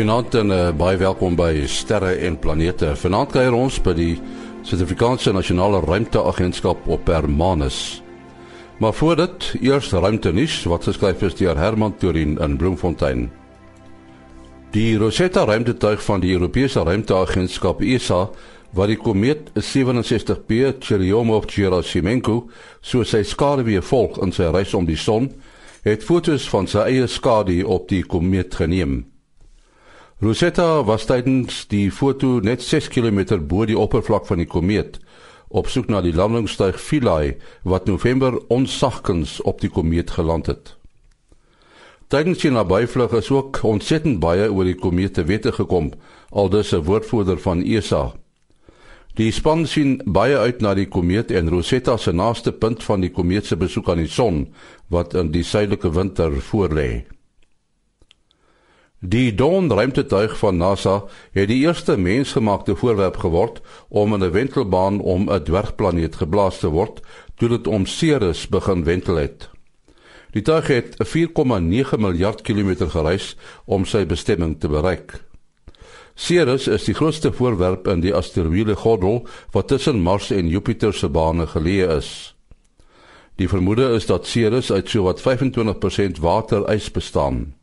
Goeienaand en uh, baie welkom by Sterre en Planete. Vanaand kuier ons by die Suid-Afrikaanse Nasionale Ruimteagentskap op Hermanus. Maar voor dit, eers ruimtenuus wat geskryf is deur Herman Turin in Bloemfontein. Die Rosetta ruimtetuig van die Europese Ruimteagentskap ESA wat die komeet 67P Churyumov-Gerasimenko so sy skaduwee volg in sy reis om die son, het fotos van sy eie skadu op die komeet geneem. Rosetta was tydens die foto net 6 km bo die oppervlak van die komeet op soek na die landingstuig Philae wat November onsagkens op die komeet geland het. Tydens die nabyvlug is ook ontsettend baie oor die komeet te wete gekom, aldus 'n woordvoerder van ESA. Die span sien baie uit na die komeet en Rosetta se naaste punt van die komeet se besoek aan die son wat in die suidelike winter voorlê. Die Dawn ruimtetuig van NASA het die eerste mensgemaakte voorwerp geword om in 'n wentelbaan om 'n dwergplaneet geblaas te word toe dit om Ceres begin wentel het. Die tuig het 4,9 miljard kilometer gereis om sy bestemming te bereik. Ceres is die grootste voorwerp in die asteroïde gordel wat tussen Mars en Jupiter se bane geleë is. Die vermoede is dat Ceres uit sowat 25% waterys bestaan.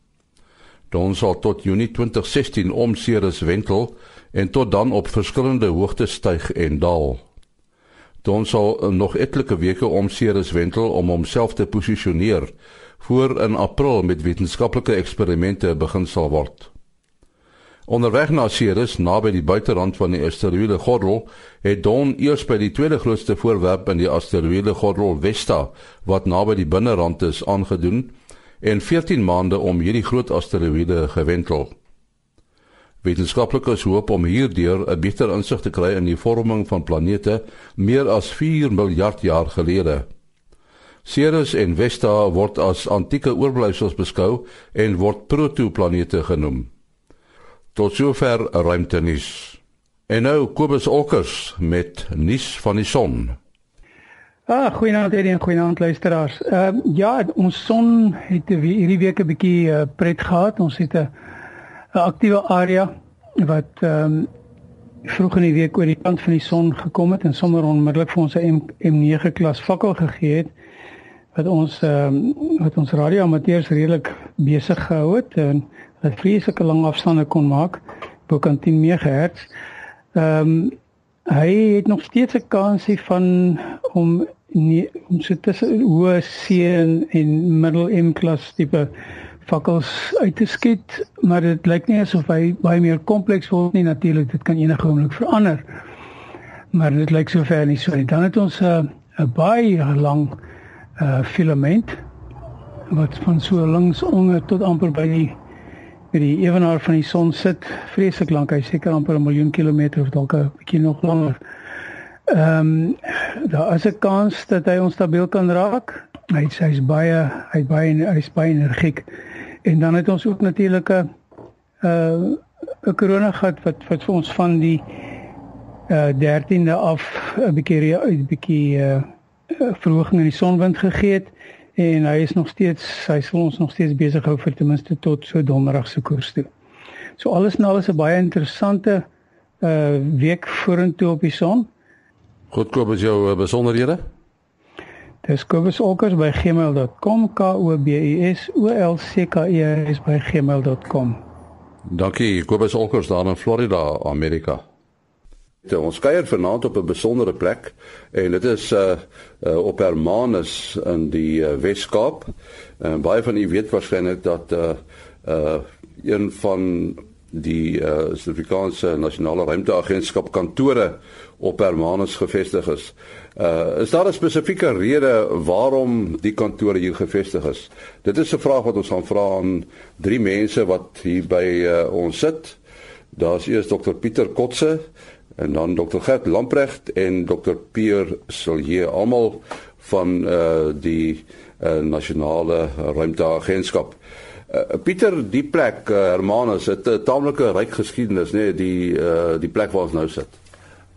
Dan sal tot Junie 2016 om Ceres wentel en tot dan op verskillende hoogtes styg en daal. Dan sal nog etlike weke om Ceres wentel om homself te posisioneer voor in April met wetenskaplike eksperimente begin sal word. Onderweg na Ceres naby die buiterand van die asteroïde gordel het Dawn eers by die tweede grootste voorwerp in die asteroïde gordel Vesta wat naby die binnerand is aangedoen en 14 maande om hierdie groot asteroïde gewentel. Wetenskaplikes hoop om hierdeur 'n beter insig te kry in die vorming van planete meer as 4 miljard jaar gelede. Ceres en Vesta word as antieke oorblyfsels beskou en word protoplanete genoem. Tot sover ruimtenis. En nou Kobus Olkers met nuus van die son. Ah, goeienaand hierdie en goeienaand luisteraars. Ehm uh, ja, ons son het hierdie week 'n bietjie uh, pret gehad. Ons het 'n 'n aktiewe area wat ehm um, vroeg in die week oor die kant van die son gekom het en sommer onmiddellik vir ons 'n M9 klas fakkel gegee het wat ons ehm um, wat ons radioamateurs redelik besig gehou het en wat vreeslike lang afstande kon maak bo kan 10 MHz. Ehm um, hy het nog steeds 'n kansie van om nie om so tussen hoë C en, en middel M klas tipe fakkels uit te skiet, maar dit lyk nie asof hy baie meer kompleks word nie natuurlik, dit kan enige oomblik verander. Maar dit lyk sover nie so nie. Dan het ons 'n uh, 'n baie lang uh filament wat van so links onder tot amper by die by die ewenaar van die son sit, vreeslik lank, hy seker amper 'n miljoen kilometer of dalk 'n bietjie nog langer. Ehm um, daar is 'n kans dat hy onstabiel kan raak. Hy hy's baie hy's baie hy's baie energiek. En dan het ons ook natuurlik 'n uh 'n korona gehad wat wat vir ons van die uh 13de af 'n bietjie 'n bietjie uh verhoging in die sonwind gegee het en hy is nog steeds hy sal ons nog steeds besig hou vir ten minste tot so donderdag se koers toe. So alles en alles 'n baie interessante uh week vorentoe op die son. Goed Kobus jou eh, besonderhede. Dis kobusolkers by gmail.com k o b u s o l c k e s by gmail.com. Dankie Kobus Olkers daar in Florida, Amerika. Dit ons kuier vanaand op 'n besondere plek en dit is uh, uh op Hermanus in die uh, Wes-Kaap. En baie van u weet waarskynlik dat uh uh een van die uh, Suid-Afrikaanse Nasionale Ruimteagentskap kantore op Hermanus gevestig is. Uh is daar 'n spesifieke rede waarom die kantore hier gevestig is? Dit is 'n vraag wat ons gaan vra aan drie mense wat hier by uh, ons sit. Daar's eers Dr Pieter Kotse en dan Dr Gert Lamprecht en Dr Pierre Silje almal van uh die uh, Nasionale Ruimteagentskap. Uh, Pieter, die plek uh, Hermanus het 'n taamlike ryk geskiedenis, nê, nee, die uh, die plek waar ons nou sit.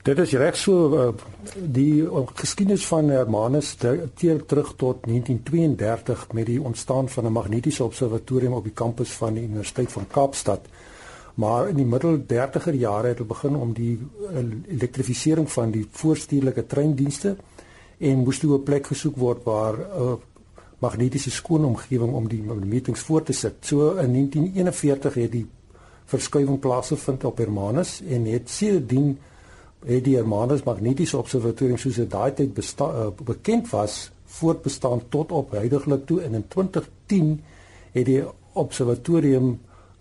Dit is reg so uh, die uh, geskiedenis van Hermanus teer terug tot 1932 met die ontstaan van 'n magnetiese observatorium op die kampus van die Universiteit van Kaapstad Maar in die middel 30er jare het hulle begin om die elektrifisering van die voorstuurlike treindienste en moes toe 'n plek gesoek word waar 'n uh, magnetiese skoon omgewing om die metings voor te sit. So in 1941 het die verskuiwing plaasgevind op Hermanus en het sedertdien het die Hermanus Magnetiese Observatorium soos dit daai tyd uh, bekend was voortbestaan tot op heidaglik toe en in 2010 het die observatorium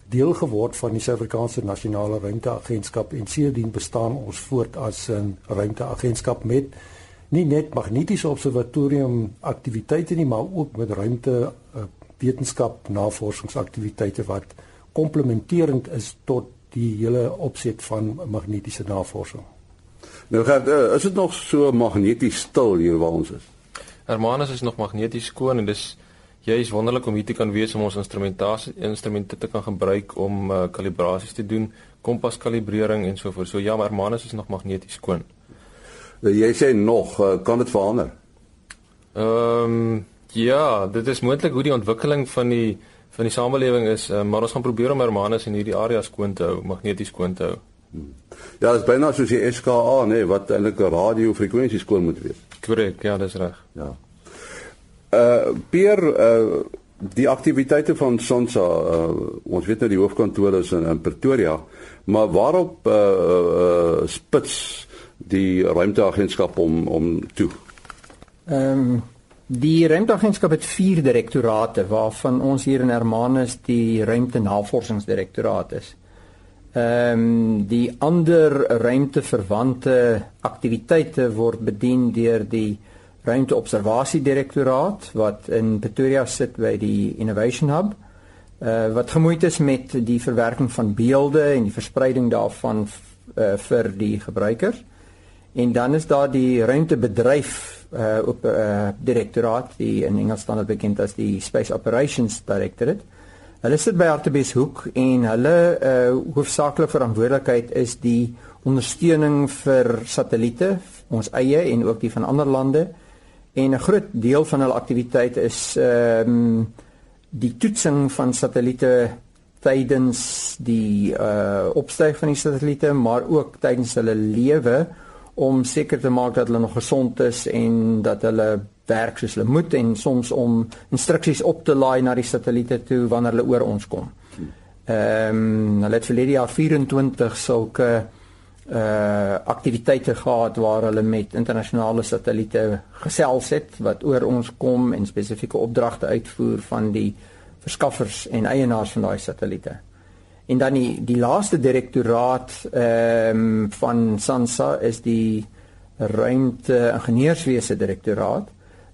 deel geword van die Suid-Afrikaanse Nasionale Ruimteagentskap en sedertdien bestaan ons voort as 'n ruimteagentskap met nie net magnetiese observatorium aktiwiteite nie maar ook met ruimte uh, wetenskap navorsingsaktiwiteite wat komplementerend is tot die hele opset van magnetiese navorsing. Nou gaan uh, is dit nog so magneties stil hier waar ons is? Hermanus is nog magneties skoon en dis juis wonderlik om hier te kan wees om ons instrumentasie instrumente te kan gebruik om uh, kalibrasies te doen, kompaskalibrering en so voort. So ja, Hermanus is nog magneties skoon. Uh, jy sê nog, uh, kan dit verander? Ehm um, ja, dit is moontlik hoe die ontwikkeling van die van die samelewing is, uh, maar ons gaan probeer om Hermanus in hierdie area skoon te hou, magneties skoon te hou. Hmm. Ja, dit is byna soos die SKA, nê, nee, wat eintlik 'n radiofrekwensie skoon moet wees. Korrek, ja, dis reg. Ja. Uh Pier uh die aktiwiteite van Sonsa uh ons weet nou die hoofkantoor is in, in Pretoria, maar waarop uh, uh spits die ruimteagentskap om om toe? Ehm um, die ruimteagentskap het vier direktorate waarvan ons hier in Hermanus die ruimtenavorsingsdirektoraat is. Ehm um, die ander ruimteverwante aktiwiteite word bedien deur die ruimteobservasiedirektoraat wat in Pretoria sit by die Innovation Hub. Uh wat gemoeid is met die verwerking van beelde en die verspreiding daarvan uh, vir die gebruikers. En dan is daar die ruimtebedryf uh op uh direktoraat, die in Engels staan bekend as die Space Operations Directorate. Hulle sit by Artemis Hoek en hulle uh hoofsaaklike verantwoordelikheid is die ondersteuning vir satelliete, ons eie en ook die van ander lande. En 'n groot deel van hulle aktiwiteite is ehm um, die toetsing van satelliete tydens die uh opstyg van die satelliete, maar ook tydens hulle lewe om seker te maak dat hulle nog gesond is en dat hulle werk soos hulle moet en soms om instruksies op te laai na die satelliete toe wanneer hulle oor ons kom. Ehm um, hulle het verlede jaar 24 sulke uh aktiwiteite gehad waar hulle met internasionale satelliete gesels het wat oor ons kom en spesifieke opdragte uitvoer van die verskaffers en eienaars van daai satelliete. En dan die die laaste direktoraat ehm um, van SANSA is die ruimte ingenieurswese direktoraat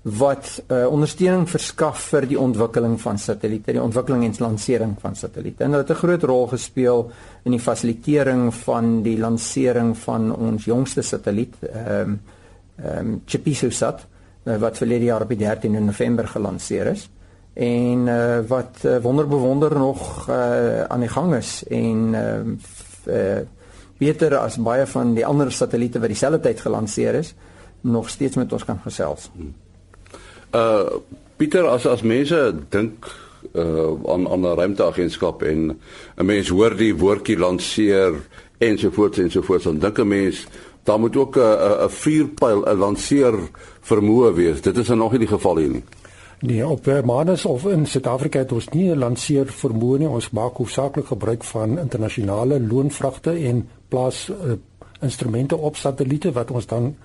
wat uh, ondersteuning verskaf vir die ontwikkeling van satelliete, die ontwikkeling en lansering van satelliete. En hulle het 'n groot rol gespeel in die fasilitering van die lansering van ons jongste satelliet, ehm um, ehm um, Chipisat, uh, wat verlede jaar op die 13de November gelanseer is en uh, wat uh, wonderbewonder nog uh, aan die gang is en uh, uh, beter as baie van die ander satelliete wat dieselfde tyd gelanseer is, nog steeds met ons kan gesels. Uh Pieter as as mense dink uh aan aan 'n ruimteagentskap en 'n mens hoor die woordjie lanseer ensovoorts ensovoorts dan dink 'n mens daar moet ook 'n 'n vuurpyl 'n lanseer vermoë wees. Dit is nog nie die geval hier nie. Nee, op Hermanus of in Suid-Afrika het ons nie 'n lanseer vermoë nie. Ons maak hoofsaaklik gebruik van internasionale loonvragte en plaas uh, instrumente op satelliete wat ons dan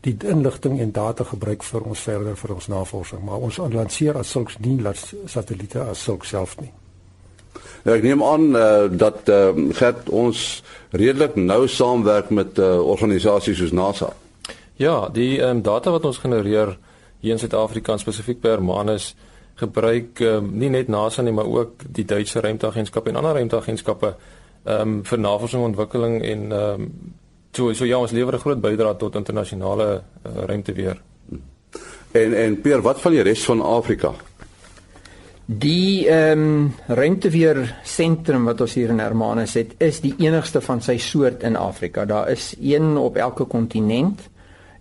die inligting en data gebruik vir ons verder vir ons navorsing, maar ons lanseer as sulks nie laat satelliete as sulks self nie. Ja, ek neem aan uh, dat uh, het ons redelik nou saamwerk met uh, organisasies soos NASA. Ja, die um, data wat ons genereer hier in Suid-Afrika spesifiek per Manus gebruik um, nie net NASA nie, maar ook die Duitse ruimteagentskap en ander ruimteagentskappe um, vir navorsing en ontwikkeling en um, So so ja, ons lewer 'n groot bydrae tot internasionale uh, ruimteweer. En en Pier, wat van die res van Afrika? Die ehm um, ruimteweer sentrum wat ons hier in Hermanus het, is die enigste van sy soort in Afrika. Daar is een op elke kontinent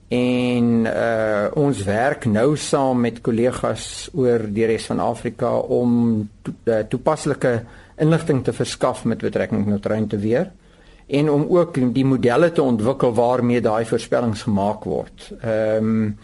en uh ons werk nou saam met kollegas oor die res van Afrika om to, uh, toepaslike inligting te verskaf met betrekking tot ruimteweer en om ook die modelle te ontwikkel waarmee daai voorspellings gemaak word. Ehm um,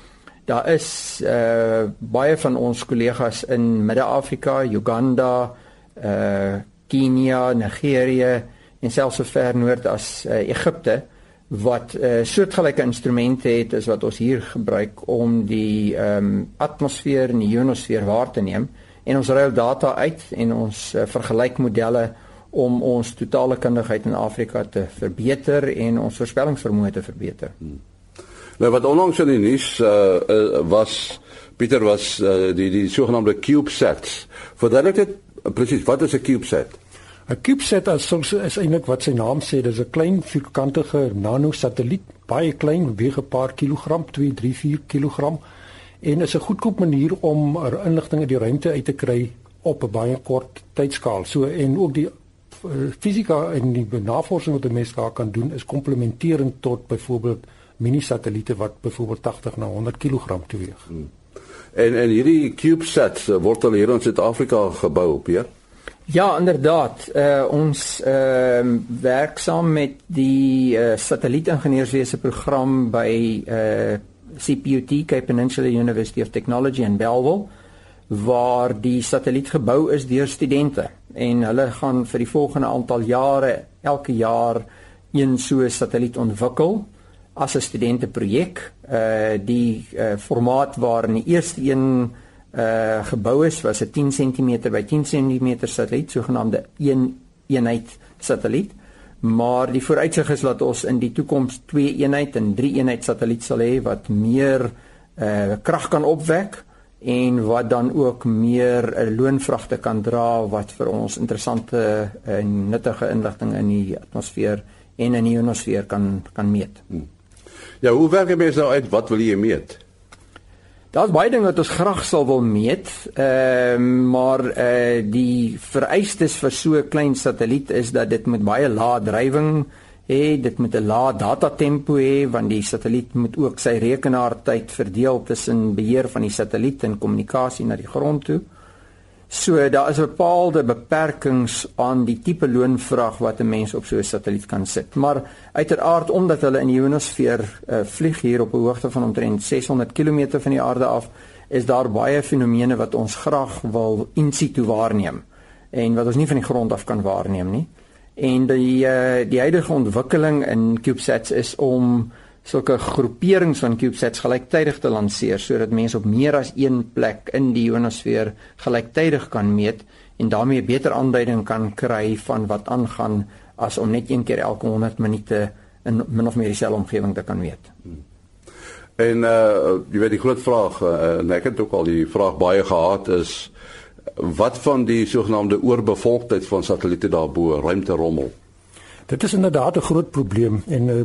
daar is uh baie van ons kollegas in Midde-Afrika, Uganda, uh Kenia, Nigerië en selfs so ver noord as uh, Egipte wat uh, soortgelyke instrumente het as wat ons hier gebruik om die ehm um, atmosfeer en die ionosfeer waar te neem en ons ruil data uit en ons uh, vergelyk modelle om ons totale kundigheid in Afrika te verbeter en ons voorspellingsvermoë te verbeter. Hmm. Nou wat onlangs in die nuus uh, uh, was Pieter was uh, die die sogenaamde CubeSats. Verduidelik dit uh, presies wat is 'n CubeSat? 'n CubeSat is soms is eintlik wat sy naam sê, dis 'n klein vierkantige nanosatelliet, baie klein, weeg 'n paar kilogram, 2, 3, 4 kilogram en is 'n goedkoop manier om er inligting uit die ruimte uit te kry op 'n baie kort tydskaal. So en ook die Eh, fisika en die navorsing wat 'n mens daar kan doen is komplementerend tot byvoorbeeld mini-satelliete wat byvoorbeeld 80 na 100 kg weeg. Hmm. En en hierdie CubeSats eh, word al hier in Suid-Afrika gebou op hier. Ja, inderdaad. Uh ons ehm uh, werk saam met die uh, satellietingenieurswese program by uh CPUT, Cape Peninsula University of Technology in Bellville waar die satelliet gebou is deur studente en hulle gaan vir die volgende aantal jare elke jaar een so satelliet ontwikkel as 'n studenteprojek. Uh die uh, formaat waarin die eerste een uh gebou is was 'n 10 cm by 10 cm satelliet, sogenaamde een eenheid satelliet. Maar die vooruitsig is dat ons in die toekoms twee eenheid en drie eenheid satelliet sal hê wat meer uh krag kan opwek en wat dan ook meer 'n uh, loonvragte kan dra wat vir ons interessante en uh, nuttige inligting in die atmosfeer en in die ionosfeer kan kan meet. Hmm. Ja, hoe werk dit mens nou uit wat wil jy meet? Daar's baie dinge wat ons graag sal wil meet. Ehm uh, maar uh, die vereistes vir so 'n klein satelliet is dat dit met baie lae drywing hê dit met 'n lae data tempo hê want die satelliet moet ook sy rekenaartyd verdeel tussen beheer van die satelliet en kommunikasie na die grond toe. So daar is bepaalde beperkings aan die tipe loonvraag wat 'n mens op so 'n satelliet kan sit. Maar uiteraard omdat hulle in die ionosfeer uh, vlieg hier op 'n hoogte van omtrent 600 km van die aarde af, is daar baie fenomene wat ons graag wil in situ waarneem en wat ons nie van die grond af kan waarneem nie en die uh, die huidige ontwikkeling in CubeSats is om sulke groeperings van CubeSats gelyktydig te lanseer sodat mense op meer as een plek in die ionosfeer gelyktydig kan meet en daarmee 'n beter aanduiding kan kry van wat aangaan as om net een keer elke 100 minute in min of meer dieselfde omgewing te kan meet. Hmm. En uh jy weet die groot vraag uh, en ek het ook al die vraag baie gehad is wat van die sogenaamde oorbevolktheid van satelliete daarbo ruimterommel? Dit is inderdaad 'n groot probleem en uh,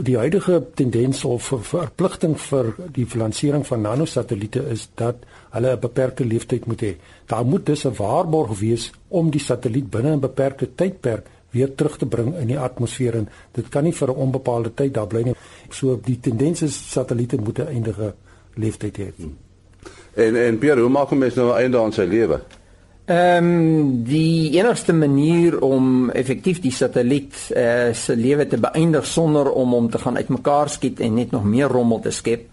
die huidige tendens of verpligting vir die lansering van nanosatelliete is dat hulle 'n beperkte lewensduur moet hê. Daar moet dus 'n waarborg wees om die satelliet binne 'n beperkte tydperk weer terug te bring in die atmosfeer en dit kan nie vir 'n onbepaalde tyd daar bly nie. So die tendens is satelliete moet 'n eindige lewensduur hê. En en Pierre, hoe maak 'n mens nou 'n einde aan sy lewe? Ehm um, die enigste manier om effektief die satelliet uh, se lewe te beëindig sonder om hom te gaan uitmekaar skiet en net nog meer rommel te skep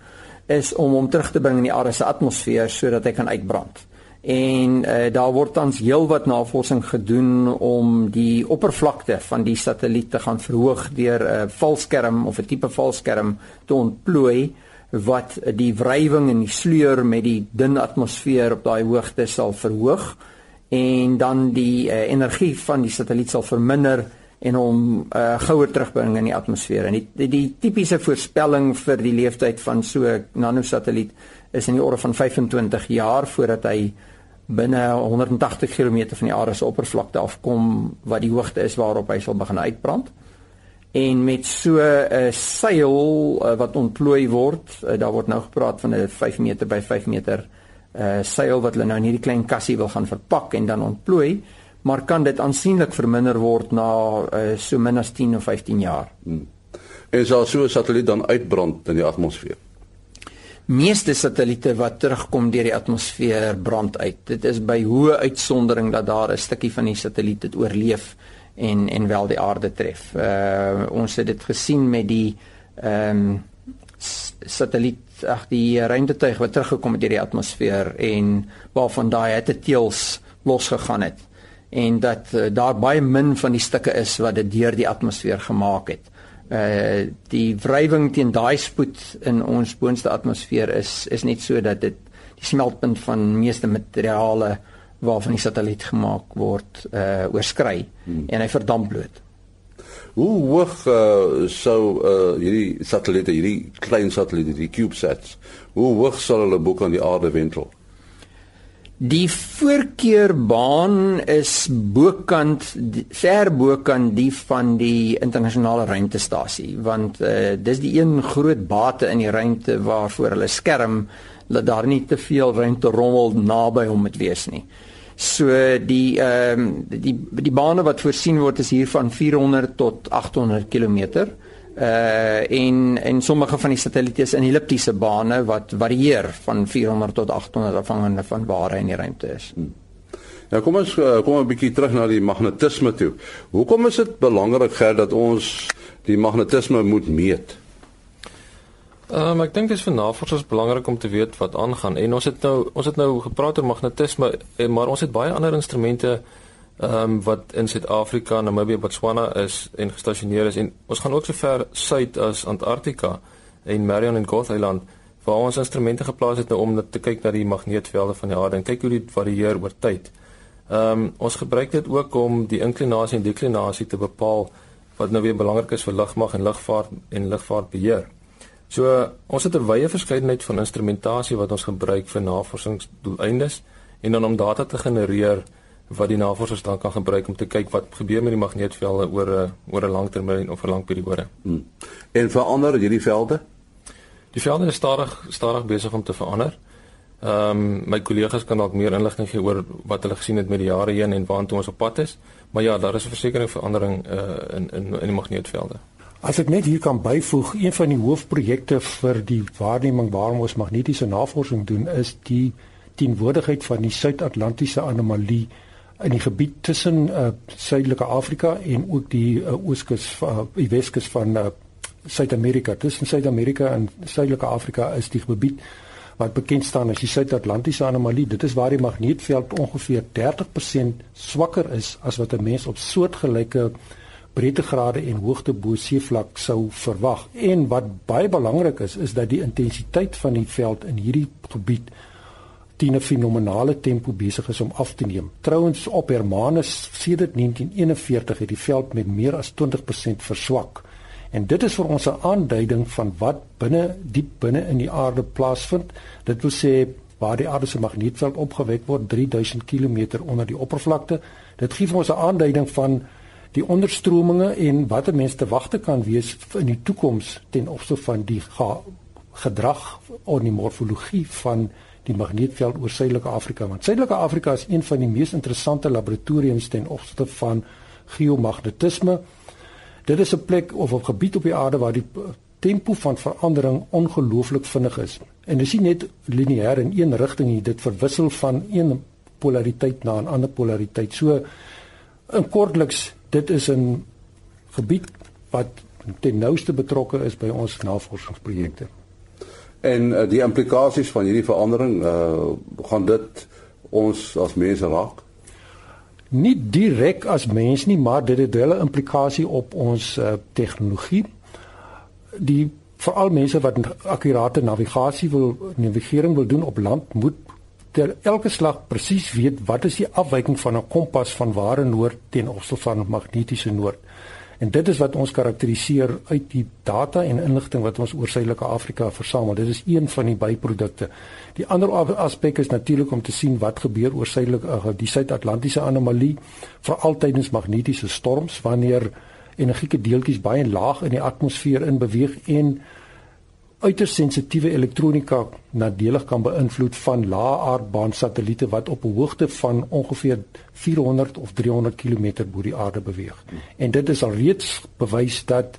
is om hom terug te bring in die aarde se atmosfeer sodat hy kan uitbrand. En uh, daar word tans heelwat navorsing gedoen om die oppervlakte van die satelliet te gaan verhoog deur 'n uh, valskerm of 'n tipe valskerm te ontplooi wat die wrywing en die sleur met die dun atmosfeer op daai hoogte sal verhoog en dan die uh, energie van die satelliet sal verminder en hom uh, gouer terugbring in die atmosfeer. En die die, die tipiese voorspelling vir die lewensduur van so 'n nanosatelliet is in die orde van 25 jaar voordat hy binne 180 km van die aarde se oppervlakte afkom wat die hoogte is waarop hy sal begin uitbrand en met so 'n seil uh, wat ontplooi word, uh, daar word nou gepraat van 'n 5 meter by 5 meter uh seil wat hulle nou in hierdie klein kassie wil gaan verpak en dan ontplooi, maar kan dit aansienlik verminder word na uh so min as 10 of 15 jaar. Hmm. En sal so 'n satelliet dan uitbrand in die atmosfeer? meeste satelliete wat terugkom deur die atmosfeer brand uit. Dit is by hoë uitsondering dat daar 'n stukkie van die satelliet dit oorleef en en wel die aarde tref. Uh ons het dit gesien met die ehm um, satelliet ag die ruimtetuig wat teruggekom het deur die atmosfeer en waarvan daai het teels losgegaan het en dat uh, daar baie min van die stukke is wat dit deur die atmosfeer gemaak het. Uh die wrywing teen daai spoed in ons boonste atmosfeer is is net so dat dit die smeltpunt van meeste materiale waarvan die satelliet gemaak word uh oorskry hmm. en hy verdamp bloot. Hoe hoog uh, sou uh, hierdie satelliete, hierdie klein satelliete, die CubeSats, hoe hoog sal hulle bo kan die aarde wentel? Die voorkeurbaan is bokant ver bokant die van die internasionale ruimtestasie want uh, dis die een groot bate in die ruimte waarvoor hulle skerm dat daar nie te veel ruimte rommel naby hom moet wees nie. So die ehm um, die die bane wat voorsien word is hier van 400 tot 800 km uh en en sommige van die satelliete is in elliptiese bane wat varieer van 400 tot 800 afhangende van waar hy in die ruimte is. Ja, kom ons uh, kom 'n bietjie terug na die magnetisme toe. Hoekom is dit belangrik gerd dat ons die magnetisme moet meet? Um, ek dink dit is vir navorsers belangrik om te weet wat aangaan en ons het nou ons het nou gepraat oor magnetisme eh, maar ons het baie ander instrumente ehm um, wat in Suid-Afrika, Namibië, Botswana is en gestasioneer is en ons gaan ook so ver suid as Antarktika en Marion en Goth Island waar ons instrumente geplaas het nou om net te kyk na die magneetvelde van die aarde en kyk hoe dit varieer oor tyd. Ehm um, ons gebruik dit ook om die inklinasie en deklinasie te bepaal wat nou weer belangrik is vir lugmag en lugvaart en lugvaartbeheer. So ons het 'n wye verskeidenheid van instrumentasie wat ons gebruik vir navorsingsdoeleindes en dan om data te genereer wat die navorsers dan kan gebruik om te kyk wat gebeur met die magneetvelde oor 'n oor 'n lang termyn of 'n lang periode. Hmm. En verander hierdie velde? Die velde is stadig stadig besig om te verander. Ehm um, my kollegas kan dalk meer inligting gee oor wat hulle gesien het met die jare heen en waartoe ons op pad is. Maar ja, daar is 'n versekering verandering uh, in in in die magneetvelde. As ek net hier kan byvoeg, een van die hoofprojekte vir die waarneming waarom ons magnetiese navorsing doen is die teenwoordigheid van die Suid-Atlantiese anomalie in die gebied tussen uh, Suidelike Afrika en ook die uh, ooskus uh, die weskus van uh, Suid-Amerika. Tussen Suid-Amerika en Suidelike Afrika is die gebied wat bekend staan as die Suid-Atlantiese anomalie. Dit is waar die magneetveld ongeveer 30% swakker is as wat 'n mens op soortgelyke breedtegrade en hoogte bo seevlak sou verwag. En wat baie belangrik is, is dat die intensiteit van die veld in hierdie gebied teen 'n fenominale tempo besig is om af te neem. Trouwens op Hermanus sedert 1941 het die veld met meer as 20% verswak. En dit is vir ons 'n aanduiding van wat binne diep binne in die aarde plaasvind. Dit wil sê waar die aarde se magneetveld opgewek word 3000 km onder die oppervlakte. Dit gee vir ons 'n aanduiding van die onderstrominge en wat 'n mens te wagte kan wees in die toekoms ten opsigte van die gedrag of die morfologie van die magneetveld oor Suidelike Afrika want Suidelike Afrika is een van die mees interessante laboratoriums ten opsigte van geomagnetisme. Dit is 'n plek of 'n gebied op die aarde waar die tempo van verandering ongelooflik vinnig is. En dit is nie net lineêr in een rigting nie, dit verwissel van een polariteit na 'n ander polariteit. So in kortliks, dit is 'n gebied wat ten nouste betrokke is by ons navorsingsprojekte. En uh, die implikasies van hierdie verandering, uh gaan dit ons as mense raak? Nie direk as mens nie, maar dit het wel 'n implikasie op ons uh, tegnologie. Die veral mense wat akkurate navigasie wil navigering wil doen op land moet ter elke slag presies weet wat is die afwyking van 'n kompas van ware noord teen opstel van magnetiese noord. En dit is wat ons karakteriseer uit die data en inligting wat ons oor Suidelike Afrika versamel. Dit is een van die byprodukte. Die ander aspek is natuurlik om te sien wat gebeur oor Suidelike die Suid-Atlantiese anomalie, veral tydens magnetiese storms wanneer energieke deeltjies baie laag in die atmosfeer in beweeg en uiters sensitiewe elektronika nadelig kan beïnvloed van lae aardbaan satelliete wat op 'n hoogte van ongeveer 400 of 300 km bo die aarde beweeg. En dit is al reeds bewys dat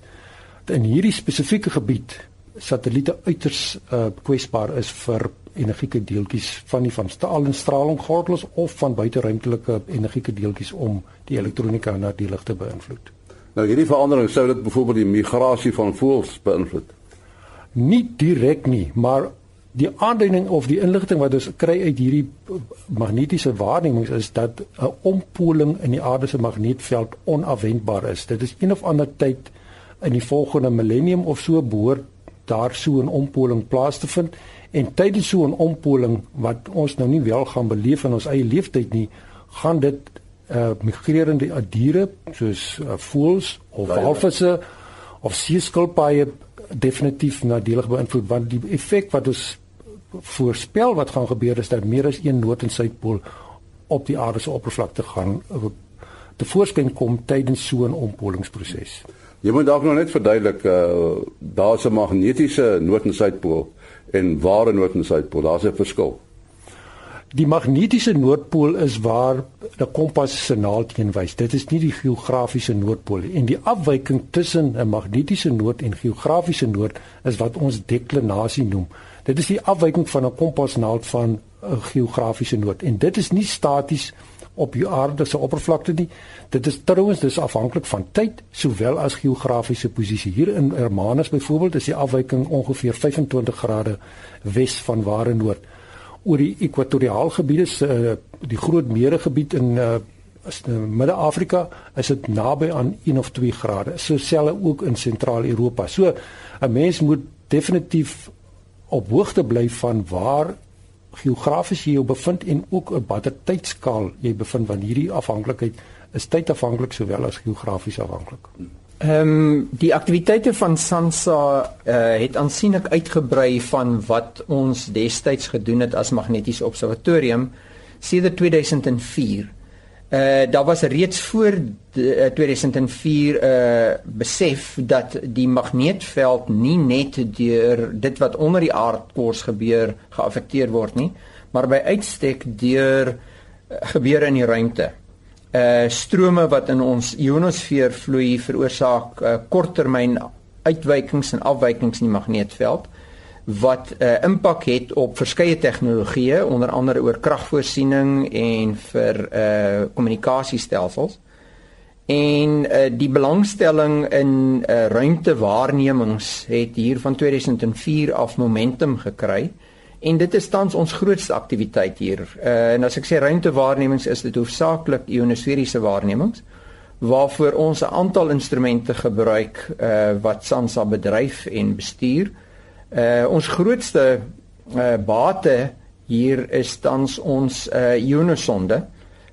in hierdie spesifieke gebied satelliete uiters uh, kwesbaar is vir energieke deeltjies van die van al in stralingsgordels of van buiteruimtelike energieke deeltjies om die elektronika nadelig te beïnvloed. Nou hierdie verandering sou dit byvoorbeeld die migrasie van voëls beïnvloed. Nie direk nie, maar die aanduiding of die inligting wat ons kry uit hierdie magnetiese waarnemings is dat 'n ompoling in die aarde se magnetveld onafwendbaar is. Dit is een of ander tyd in die volgende millennium of so behoort daar so 'n ompoling plaas te vind en tydens so 'n ompoling wat ons nou nie wel gaan beleef in ons eie lewenstyd nie, gaan dit uh migrerende diere soos uh, voëls of walvisse of seeskilpaaie definitief nadelig beïnvloed want die effek wat ons voorspel wat gaan gebeur is dat meer as een noord en suidpool op die aarde se oppervlakte gaan uh, te voorskyn kom tydens so 'n ompolingsproses. Jy moet dalk nog net verduidelik uh daar's 'n magnetiese noord en suidpool en ware noord en suidpool, daar's 'n verskil. Die magnetiese noordpool is waar 'n kompas se naald heen wys. Dit is nie die geografiese noordpool nie. En die afwyking tussen 'n magnetiese noord en geografiese noord is wat ons deklinasie noem. Dit is die afwyking van 'n kompasnaald van 'n geografiese noord. En dit is nie staties op die aarde se oppervlakte nie. Dit is trouens dis afhanklik van tyd sowel as geografiese posisie. Hier in Hermanus byvoorbeeld is die afwyking ongeveer 25 grade wes van ware noord oor die ekwatoriaal gebiede se uh, die groot meeregebied in uh, uh, Midde-Afrika is dit naby aan 1 of 2 grade. So selle ook in Sentraal-Europa. So 'n mens moet definitief op hoogte bly van waar geografies jy jou bevind en ook op watter tydskaal jy bevind want hierdie afhanklikheid is tydafhanklik sowel as geografies afhanklik. Hmm. Ehm um, die aktiwiteite van SANSA uh, het aansienlik uitgebrei van wat ons destyds gedoen het as magnetiese observatorium sedert 2004. Uh daar was reeds voor de, uh, 2004 uh besef dat die magneetveld nie net deur dit wat onder die aardkors gebeur geaffekteer word nie, maar by uitstek deur uh, gebeure in die ruimte uh strome wat in ons ionosfeer vloei veroorsaak uh, korttermyn uitwykings en afwykings in die magneetveld wat 'n uh, impak het op verskeie tegnologieë onder andere oor kragvoorsiening en vir uh kommunikasiestelsels. En uh, die belangstelling in uh, ruimtewaarnemings het hier van 2004 af momentum gekry En dit is tans ons grootste aktiwiteit hier. Uh en as ek sê ruimtewaarnemings is dit hoofsaaklik ionosferiese waarnemings waarvoor ons 'n aantal instrumente gebruik uh wat SANSA bedryf en bestuur. Uh ons grootste uh bate hier is tans ons uh ionosonde.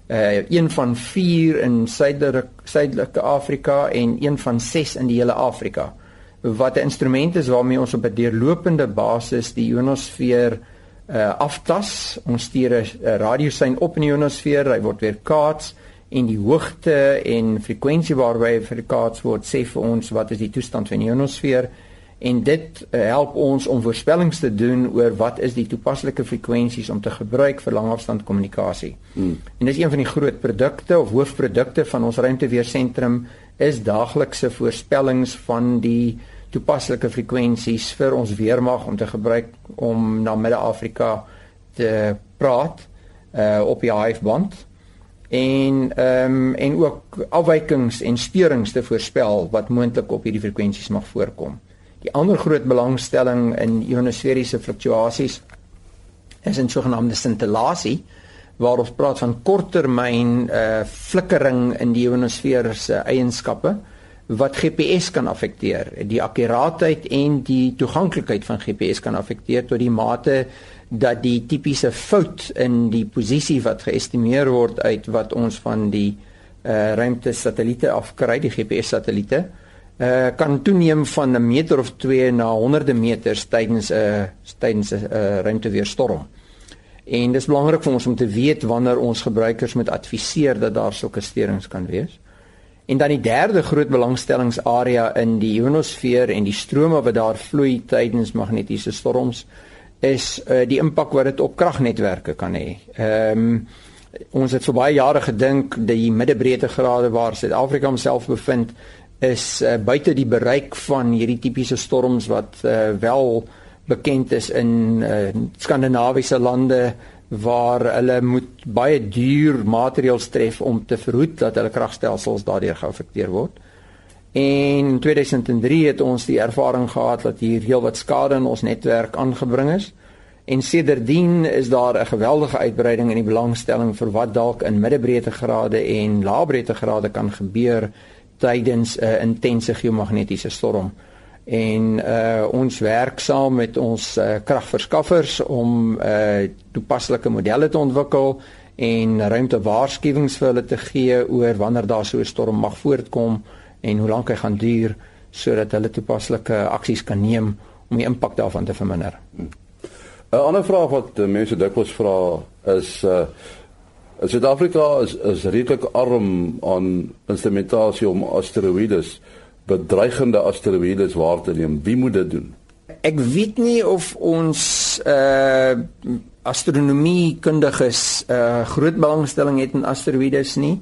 Uh een van 4 in suidelike suidelike Afrika en een van 6 in die hele Afrika wat 'n instrument is waarmee ons op 'n deurlopende basis die ionosfeer uh, aftas. Ons stuur 'n radiosein op in die ionosfeer, hy word weer kaats en die hoogte en frekwensie waarby hy verkaats word sê vir ons wat is die toestand van die ionosfeer en dit uh, help ons om voorspellings te doen oor wat is die toepaslike frekwensies om te gebruik vir langafstand kommunikasie. Hmm. En dis een van die groot produkte of hoofprodukte van ons ruimteweersentrum is daaglikse voorspellings van die toepaslike frekwensies vir ons weermag om te gebruik om na Midde-Afrika te praat uh op die HF-band en ehm um, en ook afwykings en steurings te voorspel wat moontlik op hierdie frekwensies mag voorkom. Die ander groot belangstelling in ionosferiese fluktuasies is in sogenaamde scintillasie waar ons praat van korttermyn uh flikkering in die ionosfeer se eienskappe wat GPS kan affekteer. Die akkuraatheid en die toeganklikheid van GPS kan affekteer tot die mate dat die tipiese fout in die posisie wat geëstimeer word uit wat ons van die uh ruimtesatelliete afkry, die GPS satelliete, uh kan toeneem van 'n meter of 2 na honderde meters tydens 'n uh, tydens 'n uh, ruimteweerstorm. En dis belangrik vir ons om te weet wanneer ons gebruikers moet adviseer dat daar sulke steurings kan wees. En dan die derde groot belangstellingsarea in die ionosfeer en die strome wat daar vloei tydens magnetiese storms is uh, die impak wat dit op kragnetwerke kan hê. Ehm um, ons het vir baie jare gedink dat die middebreedtegrade waar Suid-Afrika homself bevind is uh, buite die bereik van hierdie tipiese storms wat uh, wel bekend is in uh, skandinawiese lande waar hulle moet baie duur materiaal tref om te verhoed dat hulle kragstelsels daardeur geaffekteer word. En in 2003 het ons die ervaring gehad dat hier heelwat skade in ons netwerk aangebring is. En sedertdien is daar 'n geweldige uitbreiding in die belangstelling vir wat dalk in middebreedtegrade en laebreedtegrade kan gebeur tydens 'n uh, intense geomagnetiese storm. En uh ons werk saam met ons uh, kragverskaffers om uh toepaslike modelle te ontwikkel en ruimtewaarskuwings vir hulle te gee oor wanneer daar so 'n storm mag voortkom en hoe lank hy gaan duur sodat hulle toepaslike aksies kan neem om die impak daarvan te verminder. 'n Ander vraag wat mense dikwels vra is uh Suid-Afrika is is redelik arm aan instrumentasie om asteroïdes, bedreigende asteroïdes waar te neem. Wie moet dit doen? Ek weet nie of ons uh astronomie kundiges uh groot belangstelling het in asteroïdes nie.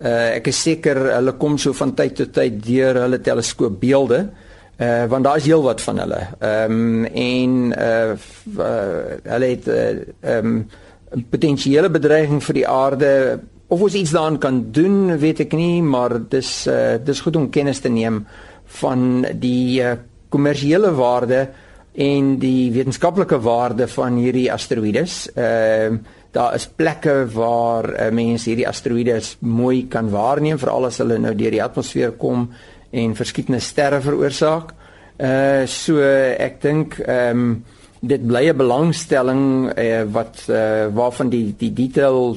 Uh ek is seker hulle kom so van tyd tot tyd deur hulle teleskoopbeelde. Uh want daar is heelwat van hulle. Ehm um, en uh, uh hulle het ehm uh, um, potensiële bedreiging vir die aarde of ons iets daaraan kan doen, weet ek nie, maar dis uh, dis goed om kennis te neem van die uh, kommersiële waarde en die wetenskaplike waarde van hierdie asteroïdes. Ehm uh, daar is plekke waar uh, mense hierdie asteroïdes mooi kan waarneem veral as hulle nou deur die atmosfeer kom en verskillende sterre veroorsaak. Uh so ek dink ehm um, dit bly 'n belangstelling eh, wat eh, waarvan die die detail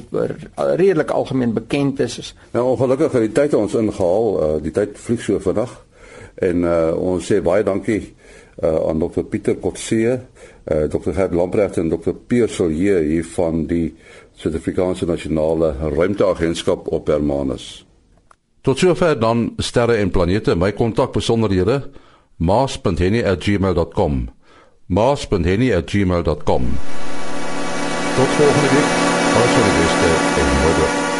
redelik algemeen bekend is. Nou ongelukkig het die tyd ons ingehaal, uh, die tyd vlieg so vinnig. En uh, ons sê baie dankie uh, aan Dr Pieter Kotse, uh, Dr Gert Lamprecht en Dr Pierre Solier hier van die Suid-Afrikaanse Nasionale Ruimteagentskap op Hermanus. Tot sover dan sterre en planete, my kontak besonderhede maas.henny@gmail.com maas.henny@gmail.com Tot volgende week. Alles van die beste en mooi dag.